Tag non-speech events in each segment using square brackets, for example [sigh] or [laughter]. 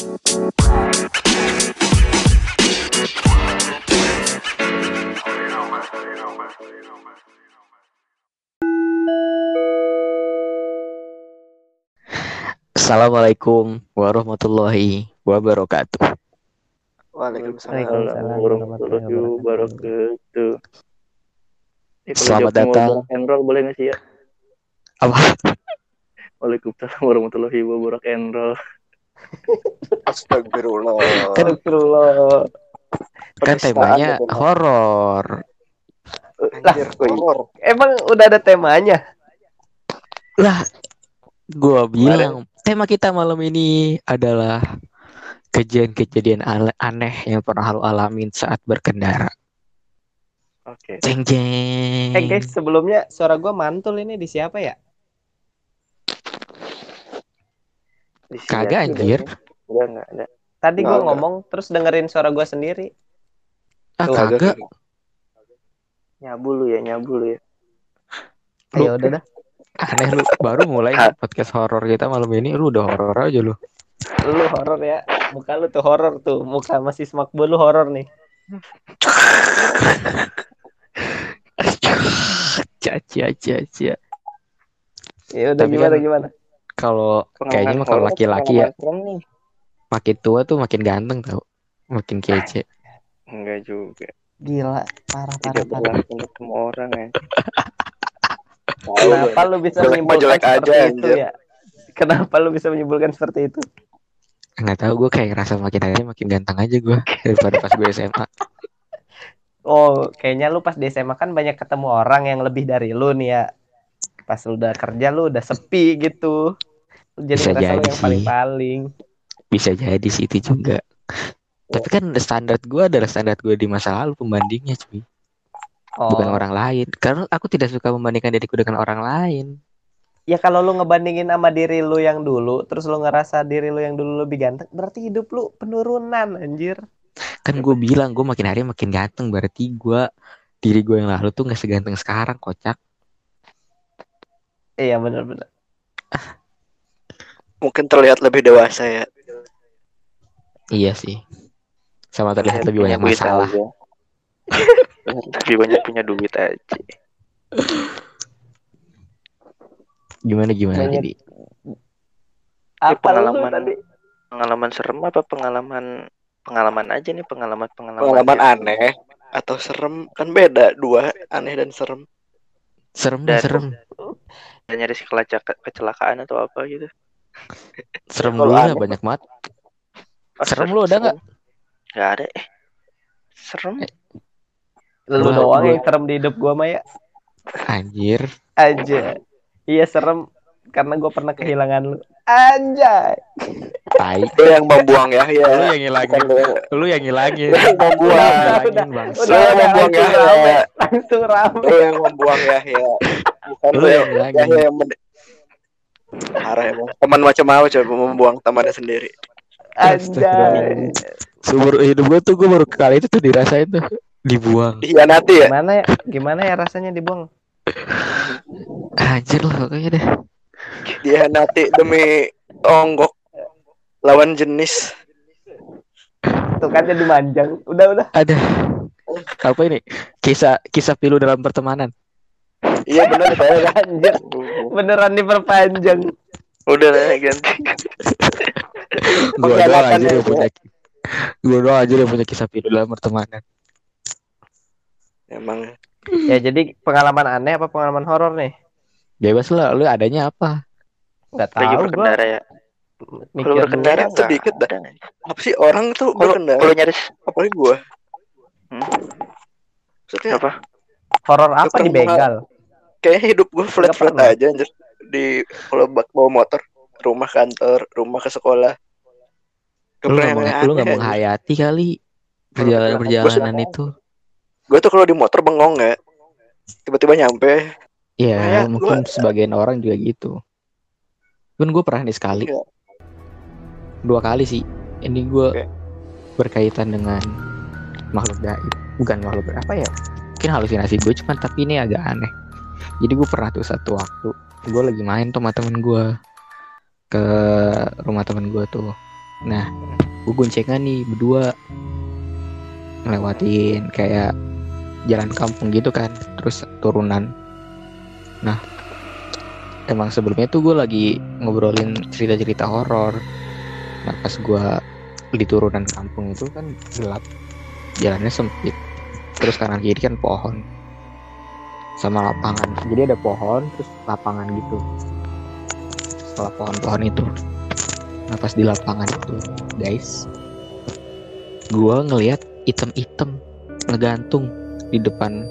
Assalamualaikum warahmatullahi wabarakatuh. Waalaikumsalam warahmatullahi wabarakatuh. Kalau Selamat datang. rock and roll boleh nggak sih ya? Apa? Waalaikumsalam warahmatullahi wabarakatuh. Astagfirullah. Kan, Astagfirullah. kan temanya ya, horor. Anjir, horor. Emang udah ada temanya? Lah, gua bilang tema kita malam ini adalah kejadian-kejadian aneh yang pernah lo alamin saat berkendara. Oke. Jeng jeng. Eh guys, sebelumnya suara gua mantul ini di siapa ya? Di sini Kagak aja anjir. udah. Udah nggak ada. Tadi ada. ngomong terus dengerin suara gua sendiri. Ah Tuh, kagak. Nyabu lu ya, nyabu lu ya. Lu- Ayo udah dah. Aneh lu baru mulai podcast horor kita malam ini lu udah horor aja lu. Lu horor ya. Muka lu tuh horor tuh. Muka masih semak bulu horor nih. [laughs] Caca caca. Ya udah Tapi gimana kan- gimana? Kalau kayaknya mah kalau laki-laki ya makin tua tuh makin ganteng tau. Makin kece. [laughs] Enggak juga. Gila, parah parah Tidak parah. semua orang ya. [laughs] Kenapa lu bisa Jelek seperti aja, itu anjir. ya? Kenapa lu bisa menyimpulkan seperti itu? Nggak tahu gue kayak ngerasa makin hari makin ganteng aja gue [laughs] daripada pas gue SMA. Oh, kayaknya lu pas di SMA kan banyak ketemu orang yang lebih dari lu nih ya. Pas lu udah kerja lu udah sepi gitu. Jadi Bisa jadi yang sih. paling-paling. Bisa jadi sih itu juga. Tapi kan standar gue adalah standar gue di masa lalu pembandingnya cuy. Oh. Bukan orang lain. Karena aku tidak suka membandingkan diriku dengan orang lain. Ya kalau lu ngebandingin sama diri lu yang dulu, terus lu ngerasa diri lu yang dulu lebih ganteng, berarti hidup lu penurunan anjir. Kan gue bilang gue makin hari makin ganteng. Berarti gue diri gue yang lalu tuh nggak seganteng sekarang kocak. Iya benar-benar. Mungkin terlihat lebih dewasa ya. Iya sih. Sama terlihat lebih banyak masalah. aja. [laughs] lebih banyak punya duit aja. Gimana gimana Banyak- jadi? Apa lu pengalaman- tadi? Pengalaman serem apa pengalaman pengalaman aja nih pengalaman pengalaman. Pengalaman aneh atau serem kan beda dua aneh dan serem. Serem dah Dan- serem. Dan nyaris kelacak- kecelakaan atau apa gitu. Serem lah aneh- banyak banget. Serem ser- lu ada nggak? Nggak ada. Eh. Serem. Lu Wah, doang yang serem di hidup gua Maya. Anjir. Aja. Iya serem karena gua pernah kehilangan lu. Anjay. Tai. Lu yang membuang ya, ya. Lu yang ngilangin. Lu. Lu yang ngilangin. Lu yang membuang. udah, udah. Lu yang membuang ya, langsung rame. ya. Langsung rame. Lu yang membuang ya, ya. Bukan Lu lu yang ya, ngilangin. ya, yang Parah emang. Teman macam apa coba membuang temannya sendiri. Anjay. Seumur hidup gue tuh gue baru kali itu tuh dirasain tuh dibuang. Dikhianati ya. Gimana ya? Gimana ya rasanya dibuang? Anjir lah pokoknya deh. Dikhianati demi tonggok lawan jenis. Tuh kan jadi manjang. Udah, udah. Ada apa ini? Kisah kisah pilu dalam pertemanan. Iya benar saya. Anjir. Beneran diperpanjang. Udah lah ganti. Gue doang aja ya, yang punya gue doang aja yang punya kisah pilu dalam pertemanan. Emang Ya jadi pengalaman aneh apa pengalaman horor nih? Bebas lah, lu adanya apa? Nggak Lagi tahu gua. berkendara ya. Mikir Kalau berkendara nggak sedikit dah. apa sih orang tuh Kalau berkendara kalau nyaris apalagi gua. Hmm? Maksudnya apa? Horor apa di pernah. begal? Kayaknya hidup gua flat flat aja anjir. Di kalau bak bawa motor rumah kantor rumah ke sekolah Lu nggak meng- lu nggak menghayati kali perjalanan perjalanan Gua- itu. gue tuh kalau di motor bengong nggak tiba-tiba nyampe Iya, Kayak mungkin sebagian orang juga gitu. Kan gue pernah nih sekali, Iya. dua kali sih. Ini gue Oke. berkaitan dengan makhluk gaib, bukan makhluk apa ya? Mungkin halusinasi gue, cuman tapi ini agak aneh. Jadi gue pernah tuh satu waktu, gue lagi main tuh sama temen gue ke rumah temen gue tuh. Nah, gue goncengan nih berdua ngelewatin kayak jalan kampung gitu kan, terus turunan. Nah, emang sebelumnya tuh gue lagi ngobrolin cerita-cerita horor. Nah, pas gue di turunan kampung itu kan gelap, jalannya sempit, terus kanan kiri kan pohon sama lapangan. Jadi ada pohon, terus lapangan gitu. Setelah pohon-pohon itu, nah pas di lapangan itu, guys, gue ngelihat item-item ngegantung di depan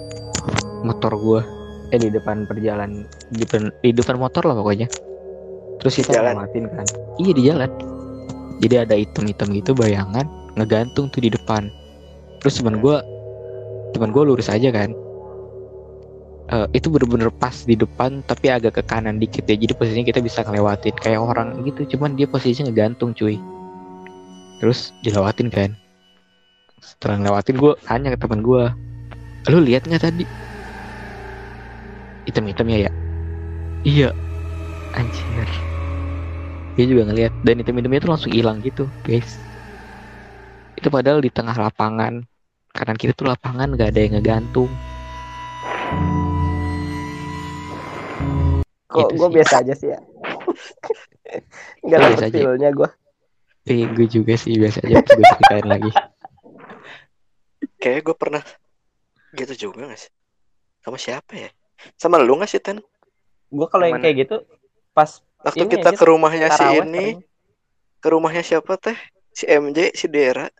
motor gua. Eh di depan perjalanan di depan, di depan motor lah pokoknya. Terus kita jalan? ngamatin kan. Iya di jalan. Jadi ada item-item gitu bayangan ngegantung tuh di depan. Terus teman gua teman gua lurus aja kan Eh, itu bener-bener pas di depan tapi agak ke kanan dikit ya. Jadi posisinya kita bisa ngelewatin kayak orang gitu. Cuman dia posisinya ngegantung cuy. Terus dilewatin kan. Setelah ngelewatin gue tanya ke teman gue lu lihat nggak tadi? Item-itemnya ya iya. Anjir. Dia juga ngelihat dan item-itemnya itu langsung hilang gitu guys. Itu padahal di tengah lapangan. Kanan kiri tuh lapangan gak ada yang ngegantung Kok Gitu gue sih. biasa aja sih ya. [laughs] Enggak Biasa dapet feel-nya gue. eh gue juga sih biasa aja gue ceritain lagi Kayaknya gue pernah gitu juga gak sih? Sama siapa ya? Sama lu gak sih, Ten? Gue kalau yang kayak gitu pas Waktu Ini kita ke rumahnya si ini, ke rumahnya siapa teh? Si MJ, si Dera.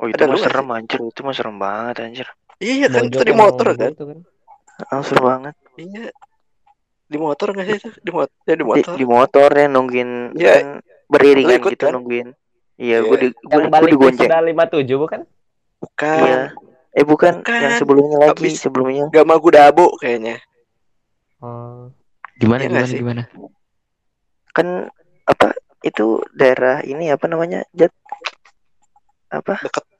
Oh itu mah serem anjir, itu mah serem banget anjir. Iya kan, itu di motor kan? itu kan. Ah, seru banget. Iya. Di motor gak sih itu? Di motor. Ya di Di, motor. di motor ya nungguin Iya. kan beriringan ikut, gitu kan? nungguin. Iya, gue di gue, Yang gue balik digonceng. sudah 57 bukan? Bukan. Iya. Eh bukan, Bukan. yang sebelumnya lagi, Habis- sebelumnya. Gama Gudabo kayaknya. Oh. gimana nggak gimana sih? gimana Kan apa itu daerah ini apa namanya? Jat apa?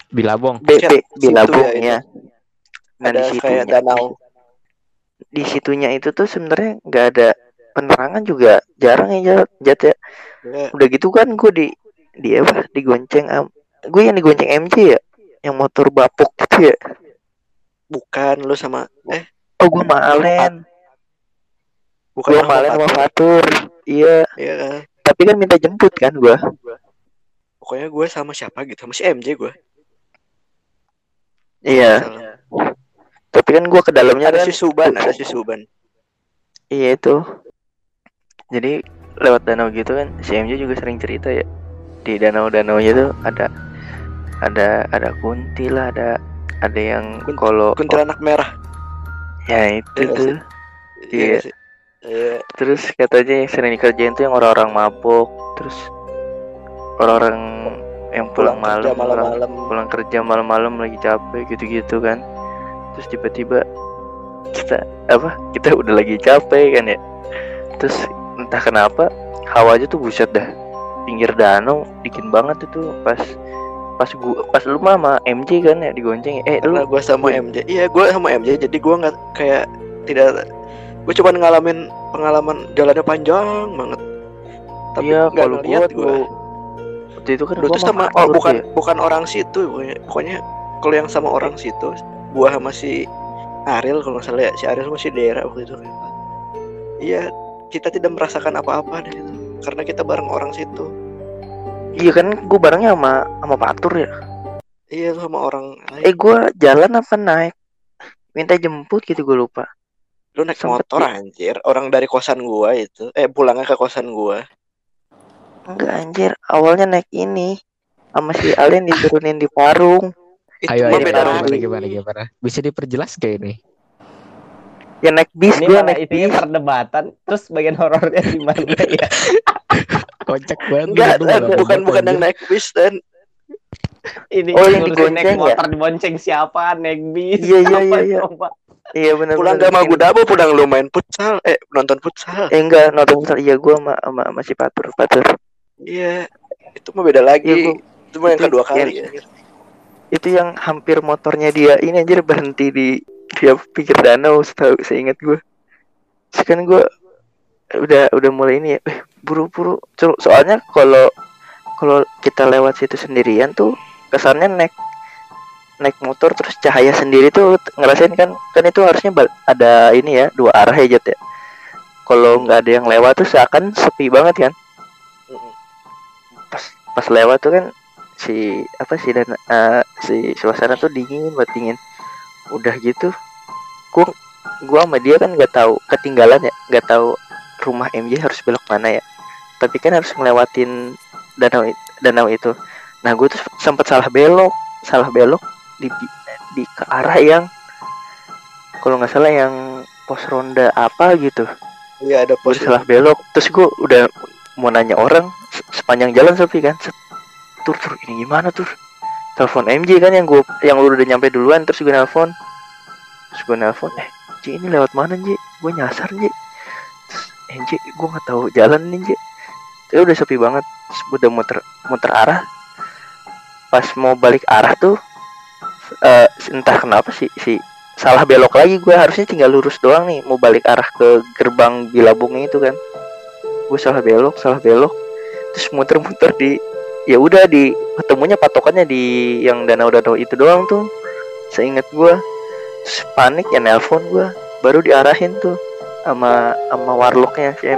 bilabong B, B, Bilabong ya itu. ya. Nah, Ada di kayak danau. Di situnya itu tuh sebenarnya nggak ada penerangan juga jarang ya Jat, Jat ya. Ya, Udah gitu kan gue di di apa? Digonceng am, gue yang digonceng MJ ya, yang motor bapuk gitu ya. bukan lu sama eh Oh gue sama Alen, bukan gue lu sama Alen sama Fatur. Fatur. Iya, Iya kan. tapi kan minta jemput kan gue. Pokoknya gue sama siapa gitu, sama si MJ gue. Iya, tapi kan gue ke dalamnya Ada kan. si Suban, ada si Suban. Iya itu. Jadi lewat danau gitu kan, si MJ juga sering cerita ya. Di danau-danau tuh ada ada ada kunti lah, ada ada yang Kun- kalau Kuntilanak merah. ya itu Iya tuh. Iya. Iya. Terus katanya yang sering dikerjain tuh yang orang-orang mabok, terus orang-orang yang pulang, kerja malam, malam-malam. pulang kerja malam-malam lagi capek gitu-gitu kan. Terus tiba-tiba kita apa? Kita udah lagi capek kan ya. Terus entah kenapa hawa aja tuh buset dah. Pinggir danau dingin banget itu pas pas gua pas lu mah sama MJ kan ya digonceng. Eh lu gue sama MJ. Iya, gue sama MJ. Jadi gue nggak kayak tidak. Gue cuma ngalamin pengalaman jalannya panjang banget. Tapi iya nggak kalau gua ngeliat tuh gue. waktu itu kan Lu gua tuh sama oh bukan ya. bukan orang situ pokoknya. Pokoknya kalau yang sama orang situ, gua sama si Ariel kalau nggak salah ya, si Ariel sama si Dera waktu itu. Iya, kita tidak merasakan apa-apa deh itu. Karena kita bareng orang situ. Iya kan gue barengnya sama sama Fatur ya. Iya sama orang lain. Eh gue jalan apa naik? Minta jemput gitu gue lupa. Lu naik sempet motor ya. anjir. Orang dari kosan gua itu. Eh pulangnya ke kosan gua. Enggak anjir, awalnya naik ini sama si Alien diturunin di Parung. Itu ayo ayo beda gimana, lagi. gimana gimana gimana bisa diperjelas kayak ini Ya naik bis Ini gue naik isinya bis. perdebatan. Terus bagian horornya di mana ya? [laughs] kocak banget Enggak, bukan bukan aja. yang naik bis dan Ini Oh, yang ngurusin naik digonceng ya? motor dibonceng siapa? Naik bis. Iya, iya, iya, iya. Iya benar pulang gak mau dabo pulang lu main futsal eh nonton futsal Eh enggak, nonton futsal. Iya gue sama sama si Fatur, Fatur. iya itu mah beda lagi Iya, gua- itu mah yang kedua yang- kali ya Itu yang hampir motornya dia ini anjir berhenti di dia pinggir danau setahu seingat gue. Terus kan gue udah udah mulai ini ya, eh, buru-buru. So- Soalnya kalau kalau kita lewat situ sendirian tuh kesannya naik naik motor terus cahaya sendiri tuh ngerasain kan kan itu harusnya ada ini ya dua arah ya Jat ya kalau nggak ada yang lewat tuh seakan sepi banget kan pas pas lewat tuh kan si apa sih dan eh, si suasana tuh dingin buat dingin. Udah gitu gua gua sama dia kan nggak tahu ketinggalan ya nggak tahu rumah MJ harus belok mana ya. Tapi kan harus ngelewatin danau danau itu. Nah gue tuh sempat salah belok salah belok di di ke arah yang kalau nggak salah yang pos ronda apa gitu. Iya ada pos salah belok terus gue udah mau nanya orang se- sepanjang jalan sepi kan tur tur. Ini gimana tur? Telepon MJ kan yang gue yang lu udah nyampe duluan terus gue nelpon. Terus gue nelpon eh J ini lewat mana J? Gue nyasar J. Terus eh J gue nggak tahu jalan nih J. Terus udah sepi banget. Terus gue udah muter muter arah. Pas mau balik arah tuh eh entah kenapa sih si salah belok lagi gue harusnya tinggal lurus doang nih mau balik arah ke gerbang Bilabungnya itu kan. Gue salah belok salah belok. Terus muter-muter di ya udah di ketemunya patokannya di yang danau-danau itu doang tuh. Seingat gue terus panik ya nelpon gue baru diarahin tuh sama sama warlocknya si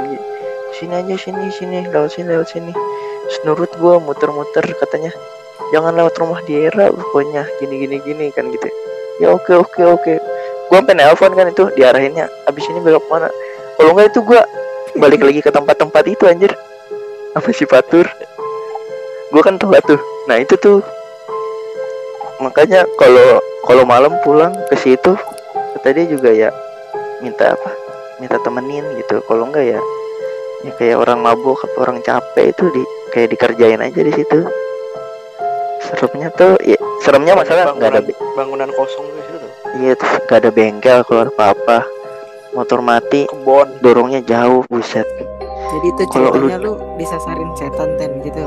sini aja sini sini lewat sini lewat sini. Terus nurut gue muter-muter katanya jangan lewat rumah daerah pokoknya gini gini gini kan gitu. Ya oke oke oke. Gue sampai nelpon kan itu diarahinnya abis ini belok mana? Kalau enggak itu gue balik lagi ke tempat-tempat itu anjir. Apa sih Fatur gue kan telat tuh. Nah itu tuh. Makanya kalau kalau malam pulang ke situ kata dia juga ya minta apa? Minta temenin gitu. Kalau enggak ya ya kayak orang mabuk atau orang capek itu di kayak dikerjain aja di situ. Seremnya tuh ya seremnya masalah nggak ada bangunan, kosong di situ tuh. iya tuh nggak ada bengkel keluar apa apa motor mati Kebon. dorongnya jauh buset. Jadi itu Kalau lu- lu disasarin setan ten gitu.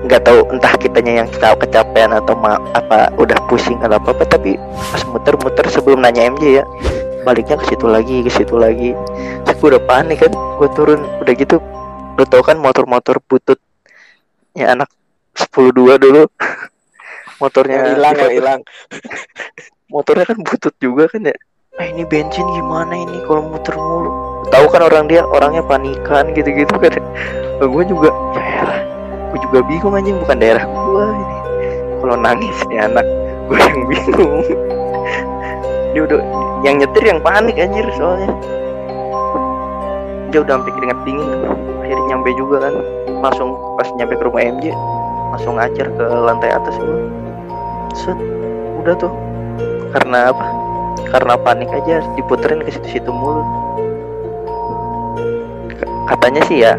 Nggak tahu entah kitanya yang tahu kecapean atau ma apa udah pusing atau apa apa tapi pas muter-muter sebelum nanya MJ ya baliknya ke situ lagi ke situ lagi. Terus gue udah panik kan gue turun udah gitu lo tau kan motor-motor butut ya anak 10 dua dulu? [laughs] Motornya hilang Fatur. hilang. [laughs] motornya kan butut juga kan ya? Ah ini bensin gimana ini kalau muter mulu? Tahu kan orang dia orangnya panikan gitu-gitu kan gue juga ya elah gue juga bingung anjing. Bukan daerah gue ini. Kalau nangis nih anak gue yang bingung. Dia udah yang nyetir yang panik anjir soalnya. Dia udah sampai keringet dingin. Akhirnya nyampe juga kan. Langsung pas nyampe ke rumah MJ langsung ngajar ke lantai atas gue set udah tuh. Karena apa? Karena panik aja diputerin ke situ-situ mulu. Katanya sih ya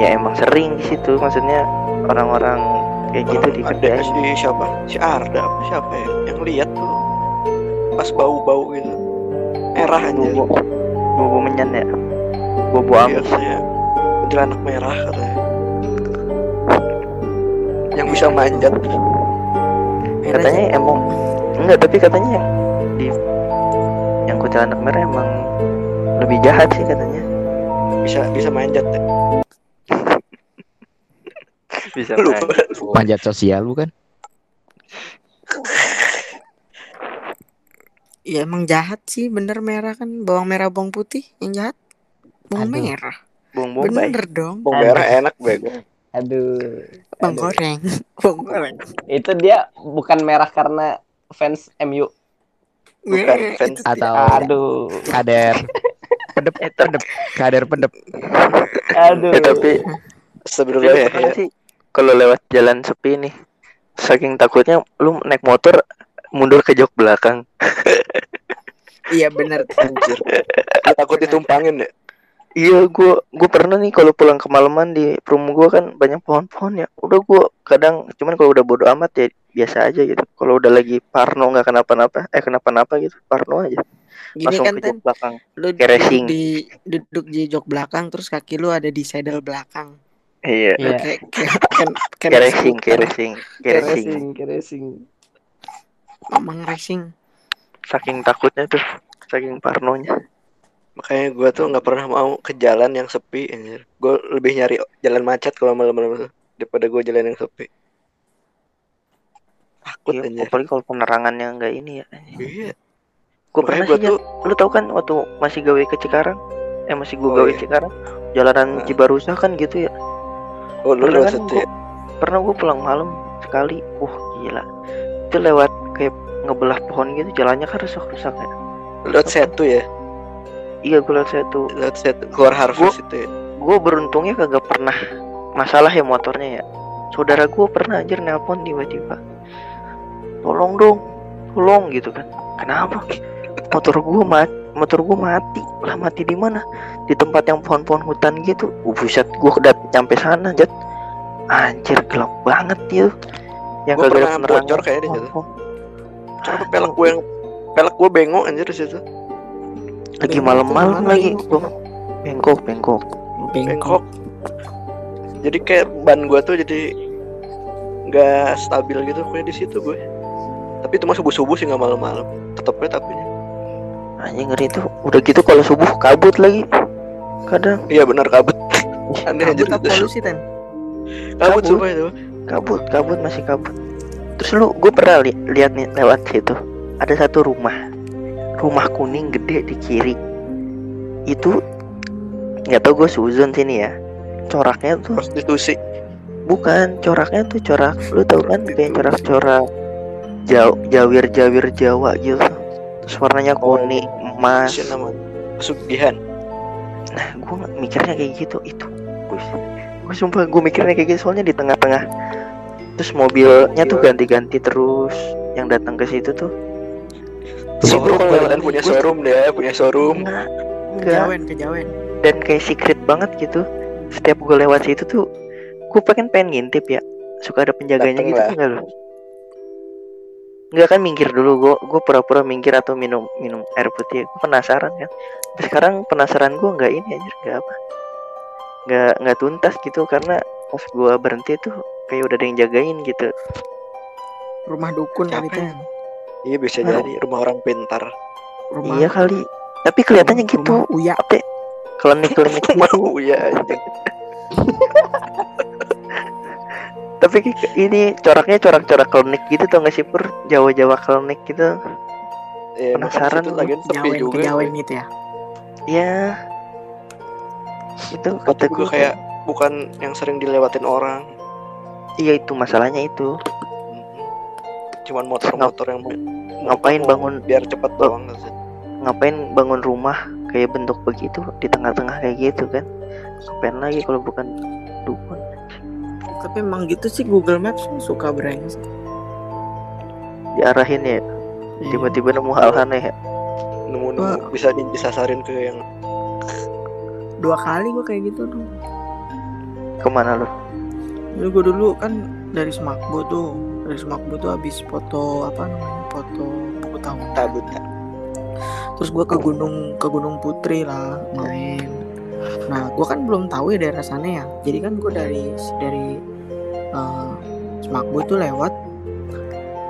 ya emang sering di situ maksudnya orang-orang kayak gitu dikerjain ada si siapa? Si Arda apa siapa ya? Yang lihat tuh pas bau-bau gitu. Merah anjir. bobo bobo menyan ya bobo amis katanya kuntilanak merah katanya. Yang bisa manjat. Katanya emang enggak tapi katanya yang di yang kuntilanak merah emang lebih jahat sih katanya Bisa bisa manjat. ya. Bisa Lupa. Manjat [laughs] sosial bukan? Ya emang jahat sih bener merah kan bawang merah bawang putih yang jahat bawang Aduh. merah bung bombay bener dong Bawang Aduh. merah enak bego. Aduh. bawang Aduh. goreng [laughs] bawang goreng Itu dia bukan merah karena fans MU. Bukan Weh, fans. Atau Aduh. kader pedep pedep kader pedep Aduh. tapi Lu ya. ya. sih kalau lewat jalan sepi nih saking takutnya lu naik motor mundur ke jok belakang. [laughs] Iya bener Anjir. Lu takut ditumpangin ya? iya gua gua pernah nih kalau pulang kemalaman di perum gua kan banyak pohon-pohon ya. Udah gua kadang cuman kalau udah bodo amat ya biasa aja gitu. Kalau udah lagi parno nggak kenapa-napa eh kenapa-napa gitu parno aja. Gini langsung kan ke ten jok belakang lu duduk di duduk di jok belakang terus kaki lu ada di saddle belakang iya Iya. kayak kayak kayak kayak racing kayak skuter. racing kayak Kayak racing racing, kayak racing. Mamang racing saking takutnya tuh saking parnonya Makanya gua tuh nggak pernah mau ke jalan yang sepi anjir. Gua lebih nyari jalan macet kalau malam-malam daripada gue jalan yang sepi takut Iya, anjir apalagi kalau penerangannya nggak ini ya. iya Gue pernah gua sih, tuh lu tau kan waktu masih gawe ke Cikarang, eh masih gue Oh, gawe iya. Cikarang, jalanan Nah. Cibarusah kan gitu ya. Oh lu Pernah lewat kan gua- ya Pernah gue pulang malam sekali, wah gila. Itu lewat kayak ngebelah pohon gitu, jalannya kan rusak-rusak ya. lewat situ ya Iya gue liat saya tuh, lewat situ keluar harvest itu ya gue beruntungnya kagak pernah masalah ya motornya ya. Saudara gue pernah anjir nelpon tiba-tiba, tolong dong, tolong gitu kan. Kenapa? [laughs] Motor gue mati, motor gue mati. Lah mati di mana? Di tempat yang pohon-pohon hutan gitu. Uh, buset, gue udah nyampe sana, Jat. Anjir gelap banget ya. Yang ada pernah bocor kayaknya di situ. pelek gue yang pelek gue bengok anjir di situ Lagi malam-malam lagi. Gua bengkok, bengkok. bengkok jadi kayak ban gue tuh jadi nggak stabil gitu kayak di situ gue tapi itu mah subuh subuh sih nggak malam-malam tetep gue tapi Anjing ngeri tuh. Udah gitu kalau subuh kabut lagi. Kadang. Iya benar kabut. Aneh anjir. Kabut apa polusi ten? kabut Kabut. sumpah itu. Kabut kabut masih kabut. Terus lu gue pernah li- lihat nih lewat situ. Ada satu rumah. Rumah kuning gede di kiri. Itu nggak tau gue suzon sini ya. Coraknya tuh prostitusi bukan coraknya tuh corak. Lu tau kan kayak corak-corak. Jaw jawir jawir jawa gitu terus warnanya Oh. kuning emas. Siapa nama pesugihan nah gue mikirnya kayak gitu itu. Gue sumpah gue mikirnya kayak gitu soalnya di tengah-tengah. Terus mobilnya tuh Gila. ganti-ganti terus yang datang ke situ tuh. Showroom gua kalau punya showroom dia punya showroom. Enggak enggak. Kejawen, kejawen. dan kayak secret banget gitu. Setiap gue lewat situ tuh gue pengen pengen ngintip ya. Suka ada penjaganya Dateng gitu lah. enggak lo Enggak kan minggir dulu. Gue gue pura-pura minggir atau minum minum air putih. Gue penasaran kan Tapi sekarang penasaran gue nggak ini aja nggak apa. Nggak nggak tuntas gitu karena pas gue berhenti tuh kayak udah ada yang jagain gitu. Rumah dukun kali ten. iya bisa jadi. Rumah orang pintar. Rumah iya kali. Tapi kelihatannya [laughs] gitu. Rumah Uya. apa ya, klinik-klinik gitu. Mau ya anjing [laughs] tapi ini coraknya corak-corak klinik gitu tau gak sih pur? Jawa-Jawa klinik gitu. Ya, Penasaran. lagi sepi Kejawen, juga. Kejawen gitu ya. ya itu kata gue kayak bukan yang sering dilewatin orang. Iya itu masalahnya itu. Cuman motor-motor yang ngapain bangun biar cepat doang kan sih. ngapain bangun rumah kayak bentuk begitu di tengah-tengah kayak gitu kan? Ngapain lagi kalau bukan dukun Tapi emang gitu sih Google Maps suka brengsek. diarahin ya. Tiba-tiba nemu hal aneh ya. Nemu-nemu Wah. bisa di- disasarin ke yang Dua kali gue kayak gitu tuh. ke mana lu? Jadi gue dulu kan dari Semakbo tuh. Dari Semakbo tuh habis foto apa namanya foto buku tahunan tabut terus gue ke gunung ke Gunung Putri lah main. Nah gue kan belum tahu ya daerah sana ya. Jadi kan gue dari dari eh, Semakbo tuh lewat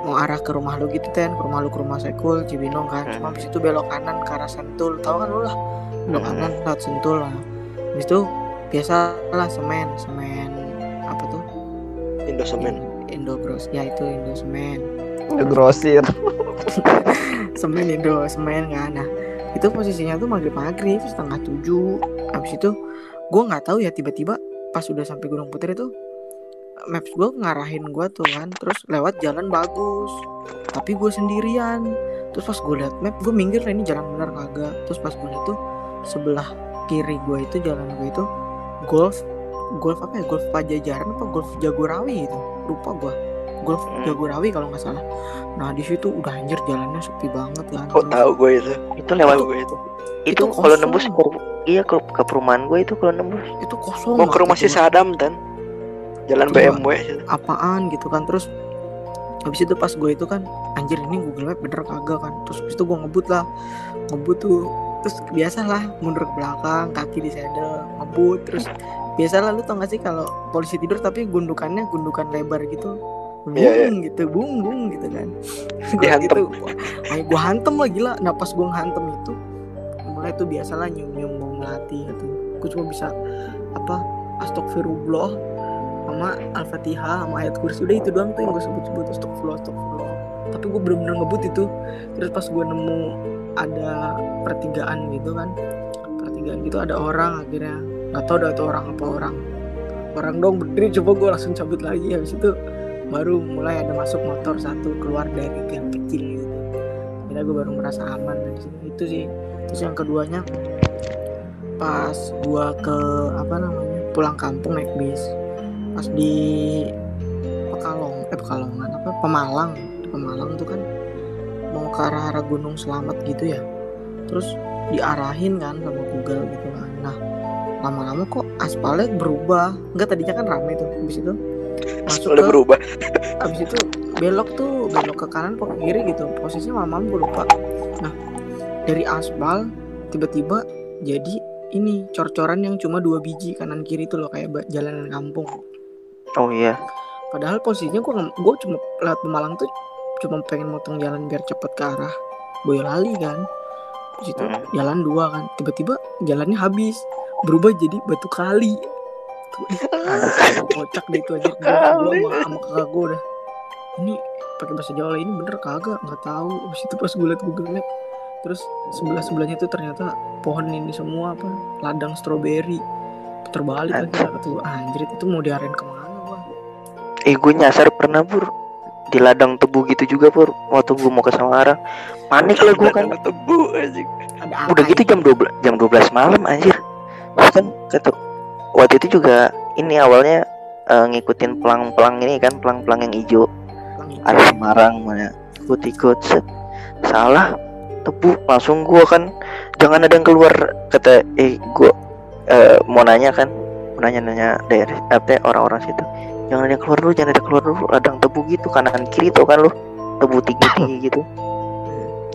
mau arah ke rumah lu gitu ten. Ke rumah lu ke rumah Sekul Cibinong kan. Cuma habis itu belok kanan ke arah Sentul. Tahu kan lu lah? Belok Hmm. kanan lewat Sentul lah. Habis itu biasa lah semen semen apa tuh? Indosemen Indo Bros ya itu Indo Semen. Ngegrosir. [laughs] semen Indo semen kan. Nah itu posisinya tuh maghrib maghrib setengah tujuh. Habis itu gue nggak tahu ya tiba-tiba pas udah sampai Gunung Putri tuh maps gue ngarahin gue tuh kan terus lewat jalan bagus. Tapi gue sendirian. Terus pas gue liat map gue minggir lah ini jalan benar kagak? Terus pas gue liat tuh sebelah kiri gue itu jalan gue itu golf golf apa ya? Golf pajajaran apa golf jagorawi itu? Lupa gue golf Hmm. jagorawi kalau nggak salah. Nah di situ udah anjir jalannya sepi banget kan. Oh Terus tahu gue itu? Itu lewat gue itu. itu itu kalau nembus iya ke, ke perumahan gue itu kalau nembus. Itu kosong mau ke rumah si. Sadam dan jalan. BMW apaan gitu kan terus habis itu pas gue itu kan anjir ini Google Map bener kagak kan. Terus habis itu gue ngebut lah ngebut tuh terus biasa lah mundur ke belakang kaki di saddle ngebut terus biasa lah lu tau gak sih kalau polisi tidur tapi gundukannya gundukan lebar gitu bung Iya, gitu bung bung gitu kan. [laughs] Dihantem. gitu gue hantem lah gila. Nah pas gue hantem itu mulai tuh biasa lah nyium nyium bau melati gitu. Gue cuma bisa apa astagfirullah sama al-fatihah sama ayat kursi. Udah itu doang tuh yang gue sebut-sebut. Astagfirullah astagfirullah tapi gue bener-bener ngebut itu. Terus pas gue nemu ada pertigaan gitu kan. Pertigaan gitu ada orang akhirnya. Nggak tahu dah itu orang apa orang. Orang dong berdiri. Coba gue langsung cabut lagi. Habis itu baru mulai ada masuk motor satu keluar dari gang kecil gitu. Akhirnya gue baru merasa aman dari situ itu sih. Terus yang keduanya pas gue ke apa namanya pulang kampung naik bis pas di Pekalong eh Pekalongan apa Pemalang. Di Pemalang tuh kan mau ke arah arah Gunung Selamat gitu ya. Terus diarahin kan sama Google gitu kan. Nah lama-lama kok aspalnya berubah. Enggak tadinya kan ramai tuh. Habis itu masuk ke berubah. [laughs] habis itu belok tuh belok ke kanan ke kiri gitu. Posisinya lama gue lupa. Nah dari aspal tiba-tiba jadi ini cor-coran yang cuma dua biji kanan kiri tuh loh kayak jalanan kampung Oh iya. padahal posisinya gue gue cuma lewat Pemalang tuh cuma pengen motong jalan biar cepet ke arah Boyolali kan. Di situ Hmm. jalan dua kan. Tiba-tiba jalannya habis berubah jadi batu kali. Kocak deh itu aja gue sama, sama kakak gue udah. Ini pakai bahasa Jawa ini bener kagak? Nggak tahu. Habis itu pas gue liat Google Map terus sebelah sebelahnya tuh ternyata pohon ini semua apa ladang stroberi. Puter balik kan Anjir. tuh anjir itu mau diarahin ke mana Eh gue nyasar pernah pur di ladang tebu gitu juga pur waktu gue mau ke Samarang panik lah gue kan. Tebu anjing. ada udah gitu jam 12 jam 12 malam anjir. Kan kata waktu itu juga ini awalnya eh, ngikutin pelang-pelang ini kan pelang-pelang yang hijau. Arah Semarang mana. Ikut-ikut set. Salah tebu. Langsung gua kan jangan ada yang keluar kata eh gua eh, mau nanya kan. Mau nanya-nanya daerah apa orang-orang situ jangan ada keluar dulu jangan ada keluar dulu. Ladang tebu gitu kanan kiri tuh kan lu? Tebu tinggi-tinggi gitu.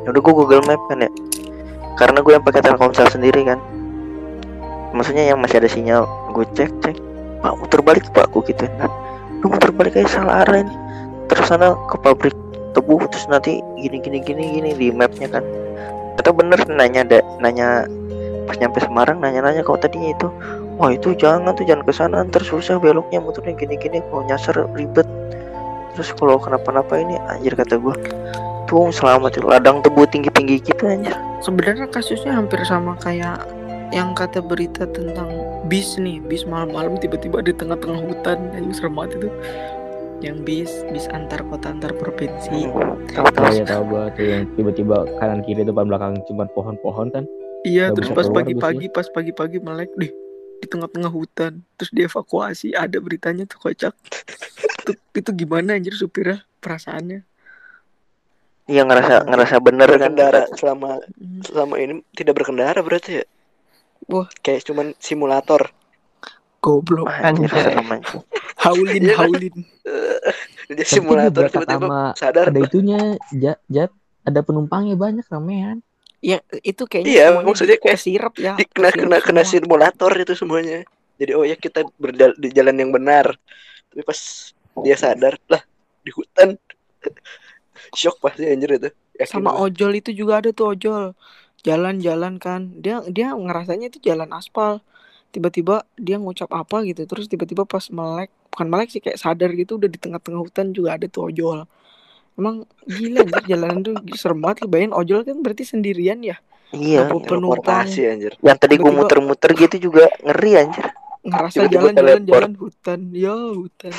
Ya udah gua Google Map kan ya. Karena gue yang pakai Telkomsel sendiri kan. Maksudnya yang masih ada sinyal gue cek cek. Pak muter balik pak aku gitu. Nah, lu muter balik aja salah arah ini. Terus sana ke pabrik tebu terus nanti gini gini gini gini di mapnya kan. Kata bener nanya ada nanya pas nyampe Semarang nanya nanya kau tadinya itu wah itu jangan tuh jangan ke sana. Ntar susah beloknya muternya gini gini kalau nyasar ribet. Terus kalau kenapa-napa ini anjir kata gua. Tuh selamat itu ladang tebu tinggi tinggi gitu anjir. Sebenarnya kasusnya hampir sama kayak yang kata berita tentang bis nih. Bis malam-malam tiba-tiba di tengah-tengah hutan. Yang serem banget itu. Yang bis bis antar kota antar provinsi. Tahu Oh tahu ya tahu gua tuh yang tiba-tiba kanan kiri depan belakang cuma pohon-pohon kan. iya terus pas pagi-pagi pas pagi-pagi melek deh di tengah-tengah hutan terus dievakuasi. Ada beritanya tuh kocak. Itu, itu gimana anjir supirnya? Perasaannya. Iya ngerasa ngerasa bener kan? Berkendara selama selama ini tidak berkendara berarti ya. Wah. Kayak cuman simulator. goblok. Anjir haulin Iya. haulin. [laughs] Dia simulator tiba-tiba sadar. ada itunya jat, jat. Ada penumpangnya banyak ramean. Ya itu kayaknya Iya, maksudnya kayak kesirap ya Di, kena kena kena simulator itu semuanya. Jadi oh ya kita berdal di jalan yang benar. Tapi pas dia sadar lah di hutan. [laughs] Shock pasti anjir itu. Yakin sama gua. ojol itu juga ada tuh ojol jalan-jalan kan dia dia ngerasanya itu jalan aspal tiba-tiba dia ngucap apa gitu terus tiba-tiba pas melek bukan melek sih kayak sadar gitu udah di tengah-tengah hutan juga ada tuh ojol emang gila anjir jalanan tuh serem banget. Lu bayangin ojol kan berarti sendirian ya? Iya. Penumpang anjir. Yang tadi gua Tiba-tiba- muter-muter gitu juga ngeri anjir. ngerasa Tiba-tiba jalan-jalan teleport. jalan hutan. Ya hutan.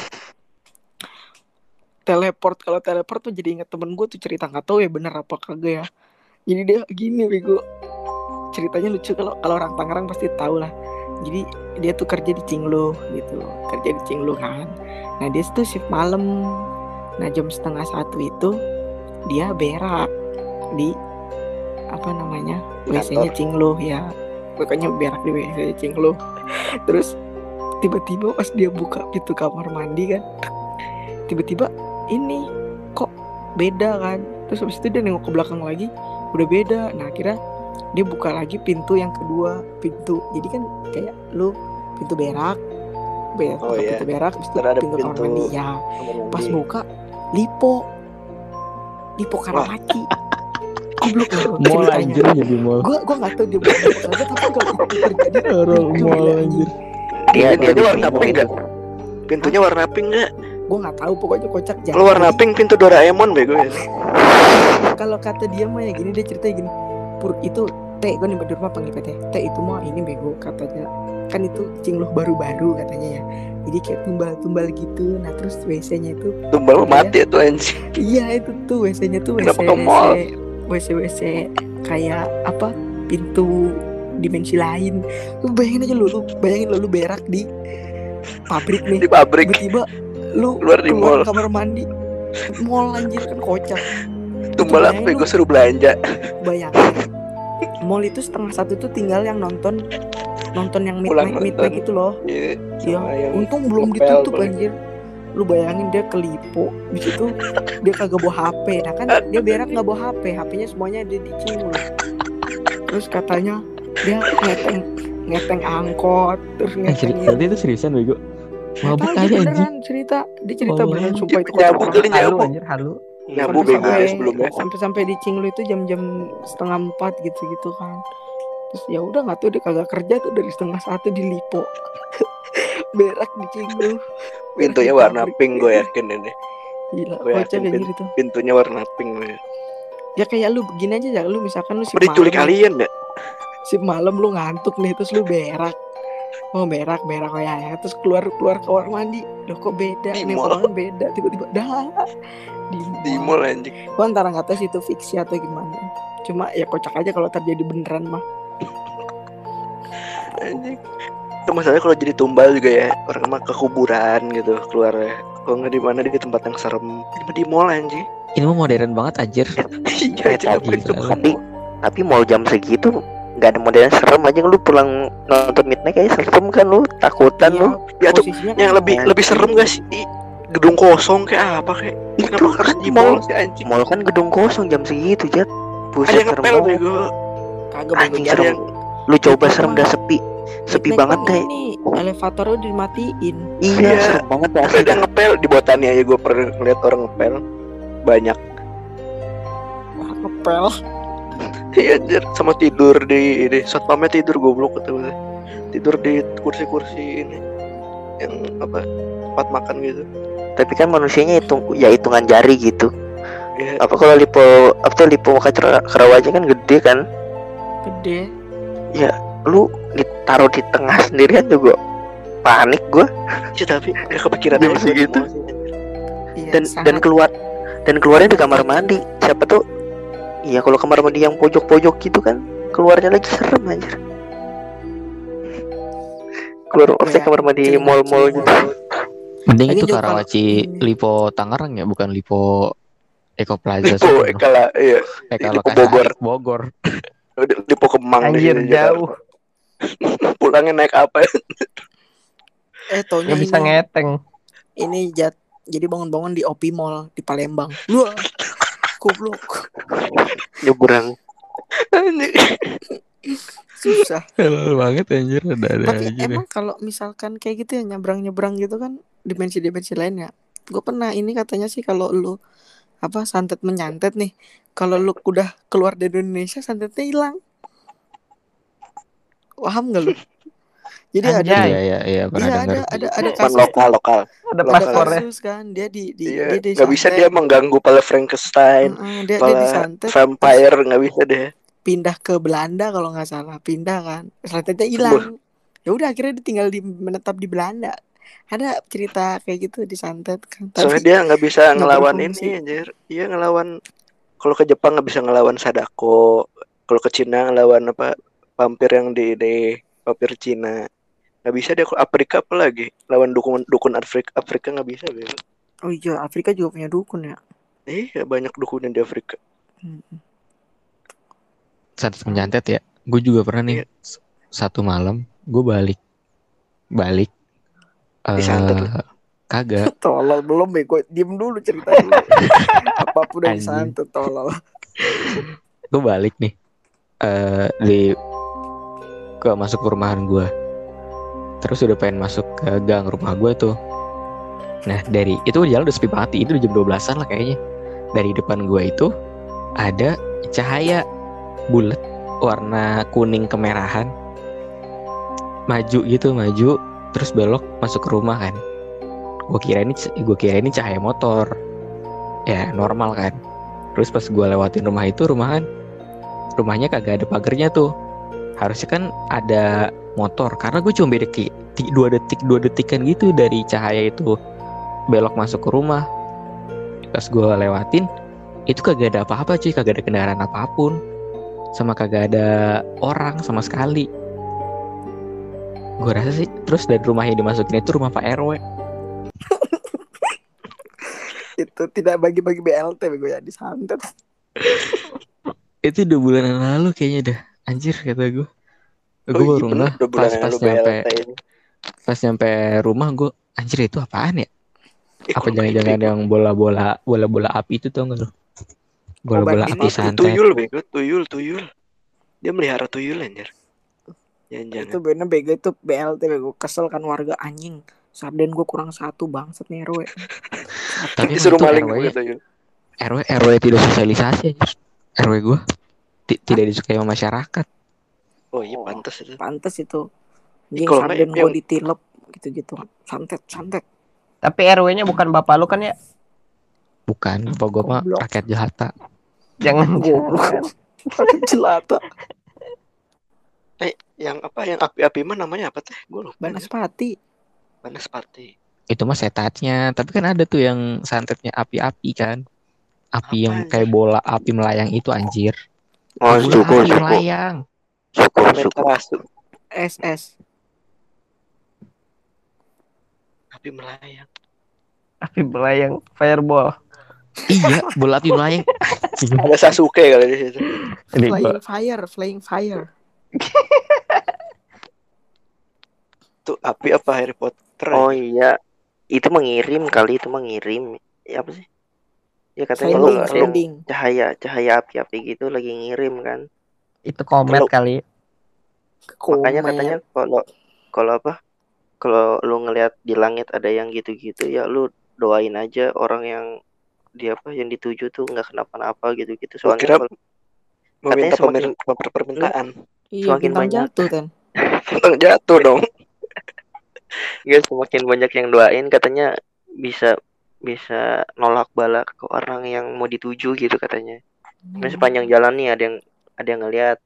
Teleport kalau teleport tuh jadi inget temen gue tuh cerita nggak tahu ya bener apa kagak ya. Jadi dia gini bego. Ceritanya lucu kalau kalau orang Tangerang pasti tahu lah. Jadi dia tuh kerja di Cinglo gitu. Kerja di Cinglo kan. Nah dia tuh shift malam nah jam setengah satu itu dia berak di apa namanya WC-nya Cinglo ya. Pokoknya berak di WC Cinglo [laughs] terus tiba-tiba pas dia buka pintu kamar mandi kan tiba-tiba ini kok beda kan? Terus habis itu dia nengok ke belakang lagi udah beda. Nah akhirnya dia buka lagi pintu yang kedua pintu. Jadi kan kayak lu pintu berak berak Oh, iya. pintu berak habis itu Ntar ada pintu kamar pintu mandi ya. pas buka lipo. Lipo mati goblok Mall anjir jadi mall. gue gue nggak tahu dia bukan tapi kalau itu terjadi Orang mall anjir. Dia dia dia warna pink kan? Pintunya warna pink nggak? gue nggak tahu pokoknya kocak jangan Kalau warna pink pintu Doraemon bego ya. kalau kata dia mah ya gini dia cerita gini. Pur itu teh gue nih di rumah panggil teh teh itu mah ini bego katanya kan itu cingluh baru-baru katanya ya jadi kayak tumbal-tumbal gitu nah terus WC-nya itu Tumbal Iya. mati tuh anjing. iya itu tuh WC-nya tuh WC mall? WC WC kayak apa pintu dimensi lain lu bayangin aja lu, lu bayangin lu, lu berak di pabrik nih Di pabrik tiba-tiba lu Keluar di mall. kamar mandi mall anjir kan kocak tumbal apa bego lu. suruh belanja. bayangin mall itu setengah satu tuh tinggal yang nonton nonton yang midnight midnight nonton. itu loh Iya. Yang untung belum ditutup anjir. Lu bayangin dia kelipo, di situ dia kagak bawa HP. Nah kan dia berak nggak bawa HP, HP-nya semuanya ada di cingul. Terus katanya dia ngeteng ngeteng angkot, terus Eh, ngeteng berarti itu seriusan bego. Mabuk aja anjing. cerita, dia cerita Oh. beneran sumpah itu Nyabu kocak kali banget. halu nyabu. anjir halu Nyabu bego ya sebelumnya. sampai sampai di Cinglu itu jam-jam setengah empat gitu gitu kan terus ya udah nggak tuh dia kagak kerja tuh dari setengah satu di Lipo [laughs] berak di Cinglu Pintunya warna pink gue yakin ini. gila Gue yakin kayak pin- gitu Pintunya warna pink. gue. ya kayak lu begini aja ya lu misalkan lu Apa diculik kalian ya? sip malam lu ngantuk nih terus lu berak oh berak berak oh ya, ya. terus keluar keluar ke kamar mandi loh kok beda Di nih mall. orang tiba-tiba tiba-tiba [laughs] dah di Di mall anjing. Gua antara nggak tahu sih itu fiksi atau gimana cuma ya kocak aja kalau terjadi beneran mah [laughs] Anjing. Itu masalahnya kalau jadi tumbal juga ya orang mah ke kuburan gitu keluar ya. Kalau nggak di mana di tempat yang serem. Di, di mall anjing. Ini mah modern banget anjir. [laughs] Iya, Kayak tapi tapi mau jam segitu nggak ada modern serem aja lu pulang nonton midnight kayak serem kan lu? Takutan Iya, lu. Ya tuh yang lebih anjing. lebih serem gak sih? Ih, Gedung kosong kayak apa kayak? itu Kenapa kan di mall sih anjing? mall kan gedung kosong jam segitu jat. Buset yang serem banget. bego. kagak anjing serem. Yang lu coba Itu serem mah- dah sepi. Sepi Midnight banget deh ini elevatornya udah dimatiin. Iya Iya. serem banget dah ada ngepel di botani aja gue pernah ngeliat orang ngepel. Banyak. Wah, ngepel Iya anjir. Sama tidur di ini satpamnya tidur goblok kata gue. Tidur di kursi-kursi ini. Yang apa tempat makan gitu. tapi kan manusianya hitung ya hitungan jari gitu. Ya, apa kalau lipo apa tuh lipo muka Cera- Karawaci kan gede kan? Gede. Lu ditaruh di tengah sendirian juga panik gua. Sih tapi gak kepikiran Jam aja. iya, dan dan sangat. keluar dan keluarnya di kamar mandi. Siapa tuh iya kalau kamar mandi yang pojok-pojok gitu kan keluarnya lagi serem anjir keluar ya, kamar mandi mall-mall gitu Mending Lagi itu kalau- Karawaci Hmm. Lipo Tangerang ya, bukan Lipo Eko Plaza. Lipo sono. kala iya kalau Lipo Bogor. Bogor. Lipo Kemang deh, anjir Jakarta. jauh Pulangnya naik apa? eh taunya nggak bisa ngeteng ini jat jadi bangun-bangun di Opi Mall di Palembang lu goblok. Nyebrang susah. Helal banget anjir. Ada-ada tapi aja emang kalau misalkan kayak gitu ya nyebrang-nyebrang gitu kan dimensi-dimensi lain ya. Gue pernah ini katanya sih kalau lu apa santet menyantet nih. Kalau lu udah keluar dari Indonesia santetnya hilang. Paham gak lu jadi ada Anjay. Iya iya iya pernah iya dengar. ada ada ada Bukan kasus lokal lokal. ada Lokal. ada paspornya kasus kan dia di di Iya, dia nggak bisa disantet. dia mengganggu pala Frankenstein, Heeh, dia dia pala disantet vampire nggak bisa deh. pindah ke Belanda kalau nggak salah pindah kan santetnya hilang ya udah akhirnya dia tinggal di menetap di Belanda ada cerita kayak gitu disantet kan Soalnya tapi dia nggak bisa ngelawan ini anjir. Iya ngelawan kalau ke Jepang nggak bisa ngelawan Sadako. Kalau ke Cina ngelawan apa vampir yang di ini vampir Cina. Nggak bisa dia ke Afrika apa lagi lawan dukun dukun Afrika Afrika nggak bisa bego. oh iya Afrika juga punya dukun ya Iya banyak dukun di Afrika. Hmm. Santet menyantet ya. Gue juga pernah nih Iya. satu malam gue balik balik Disantet eh lu? kagak [laughs] tolol belum bego diem dulu cerita dulu [laughs] apa pun yang disantet tolol gue balik nih eh di ke masuk perumahan gue terus udah pengen masuk ke gang rumah gue tuh. Nah dari itu jalan udah sepi banget. Itu udah jam 12an lah kayaknya. Dari depan gue itu ada cahaya bulat warna kuning kemerahan. Maju gitu maju terus belok masuk ke rumah kan. Gue kira ini gue kira ini cahaya motor. Ya normal kan. Terus pas gue lewatin rumah itu rumah kan rumahnya kagak ada pagernya tuh harusnya kan ada motor karena gue cuma beda ti- dua detik dua detikan gitu dari cahaya itu. Belok masuk ke rumah pas gue lewatin itu kagak ada apa-apa cuy kagak ada kendaraan apa pun. Sama kagak ada orang sama sekali. Gue rasa sih terus dari rumah yang dimasukin itu rumah Pak RW [laughs] itu tidak bagi-bagi BLT bego ya disantet. [laughs] Itu dua bulan yang lalu kayaknya dah anjir kata gue gue Oh, iya baru bulan pas pas nyampe ini. pas nyampe rumah gue anjir itu apaan ya? Eh, apa jangan-jangan yang bola-bola bola-bola api itu tau gak lu? Bola-bola api santet. tuyul bego, tuyul, tuyul. Dia melihara tuyul anjir. Jangan-jangan. itu bener bego. Itu BLT bego. Kesel kan warga anjing. Sarden gue kurang satu bangset nih RW tapi itu maling RW. RW RW tidak sosialisasi anjir. RW gue tidak disukai sama masyarakat Oh iya pantas itu. pantes itu nggak sarden gue yang- ditilep gitu-gitu santet santet Tapi RW-nya bukan bapak lu kan ya? bukan bapak gue mah rakyat jelata Jangan Goblok. jelata Yang apa? Yang api-api mah namanya apa teh? Gue lupa. Banaspati Banaspati. itu mah setatnya tapi kan ada tuh yang santetnya api-api kan api yang kayak bola api melayang itu anjir Oh, suku, melayang suku, suku. Amaterasu. SS Api melayang. api melayang fireball. iya bola api melayang [laughs] Ada Sasuke kali di situ. Flying fire flying fire [laughs] Tuh api apa Harry Potter? Oh iya, itu mengirim kali itu mengirim. Ya apa sih? Ya katanya kalau ada sending cahaya cahaya api-api gitu lagi ngirim kan. itu komet Kalau- kali. Makanya Komen. katanya kalau kalau apa? Kalau lu ngelihat di langit ada yang gitu-gitu ya lu doain aja orang yang dia apa yang dituju tuh nggak kenapa-napa gitu-gitu. Soalnya kira kalau- Meminta semakin- pemer- permintaan. iya semakin bintang banyak. jatuh kan Tentang [laughs] jatuh dong. ya semakin banyak yang doain katanya bisa bisa nolak bala ke orang yang mau dituju gitu katanya. Nah, sepanjang jalan nih ada yang ada yang ngelihat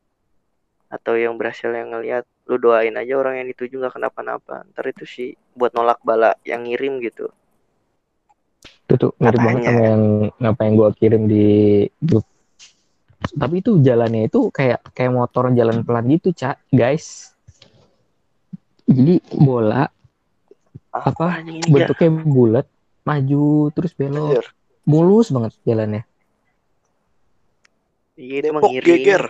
atau yang berhasil yang ngelihat lu doain aja orang yang dituju nggak kenapa-napa. Ntar itu sih buat nolak bala yang ngirim gitu. Itu tuh mirip banget sama yang apa yang gue kirim di grup. Tapi itu jalannya itu kayak kayak motor jalan pelan gitu cak guys. Jadi bola Apa? anjing ini ya bentuknya bulat maju terus belok Anjir. mulus banget jalannya iya itu Depok mengirim geger.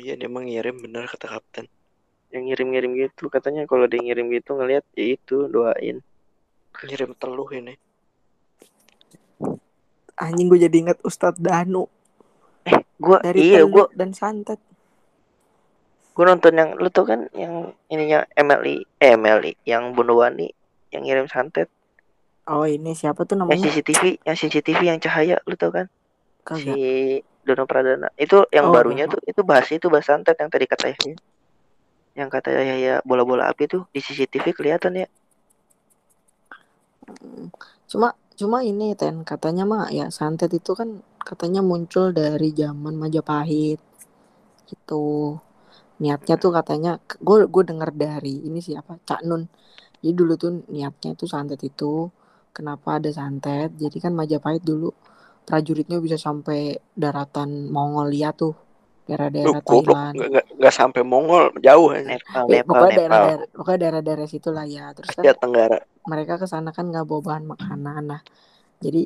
Iya dia emang ngirim bener kata kapten. yang ngirim-ngirim gitu katanya kalau dia ngirim gitu ngelihat ya itu doain Ngirim teluh ini. anjing gue jadi inget Ustadz Danu gua dari iya gua dan santet gua nonton yang lu tau kan yang ininya MLI eh MLI yang Bonowani yang ngirim santet? Oh ini siapa tuh yang namanya CCTV yang CCTV yang cahaya lu tau kan? Si kagak Dono Pradana. Itu yang Oh, barunya tuh itu bahas itu bahas santet yang tadi kata Yahya. Yang kata Yahya bola-bola api tuh di CCTV kelihatan ya. Cuma cuma ini ten katanya mah ya santet itu kan katanya muncul dari zaman Majapahit. Gitu niatnya tuh katanya gue gue dengar dari ini siapa Cak Nun. Jadi dulu tuh niatnya tuh santet itu kenapa ada santet? Jadi kan Majapahit dulu prajuritnya bisa sampai daratan Mongolia tuh daerah-daerah Thailand. nggak sampai Mongol jauh ini. Nepal Eh, Nepal pokoknya Nepal. daerah-daerah pokoknya daerah-daerah situ lah ya. Terus kan Tenggara. mereka ke sana kan nggak bawa bahan makanan nah. Jadi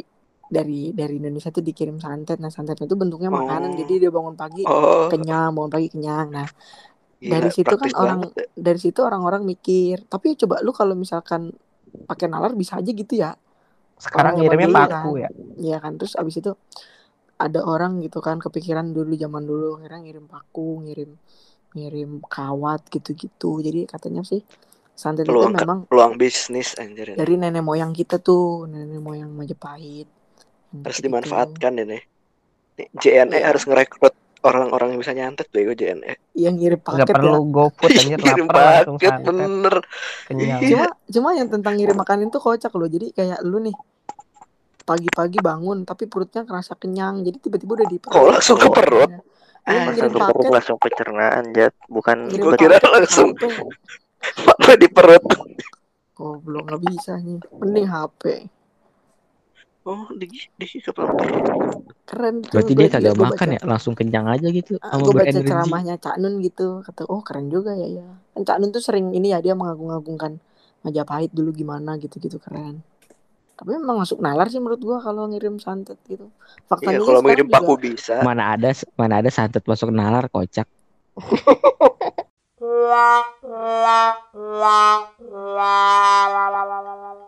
dari dari Indonesia tuh dikirim santet nah santet itu bentuknya makanan Oh. jadi dia bangun pagi Oh, kenyang bangun pagi kenyang nah gila, dari situ kan orang banget ya. dari situ orang-orang mikir tapi coba lu kalau misalkan pakai nalar bisa aja gitu ya Sekarang Orang ngirimnya paku kan. ya. Iya kan terus abis itu ada orang gitu kan kepikiran dulu zaman dulu akhirnya ngirim paku ngirim ngirim kawat gitu-gitu jadi katanya sih santet itu Peluang memang peluang bisnis anjir ini. dari nenek moyang kita tuh nenek moyang Majapahit harus gitu-gitu. dimanfaatkan ini. Nih, JNE Iya. harus ngerekrut orang-orang yang bisa nyantet bego JNE. yang ngirim paket perlu ya GoFood anjir [laughs] lapar langsung paket santet bener. kenyang Iya. cuma cuma yang tentang ngirim makanan itu kocak loh jadi kayak lu nih pagi-pagi bangun tapi perutnya kerasa kenyang jadi tiba-tiba udah di perut Oh, langsung ke perut? Ah, langsung ngirim ke perut langsung pencernaan jat bukan ngirim Gua kira paket langsung. [laughs] Apa di perut? oh belum nggak bisa nih mending HP Oh, di di kepala perut. keren tuh Berarti Gua- dia kagak makan baca- ya, langsung kenyang aja gitu Ah, sama gue baca berenergi. ceramahnya Cak Nun gitu kata oh keren juga ya ya kan Cak Nun tuh sering ini ya dia mengagung-agungkan Majapahit dulu gimana gitu-gitu keren tapi memang masuk nalar sih menurut gua kalau ngirim santet gitu Iya, faktanya kalau sekarang mengirim juga- paku bisa. Mana ada mana ada santet masuk nalar kocak. [laughs] la la la la la la la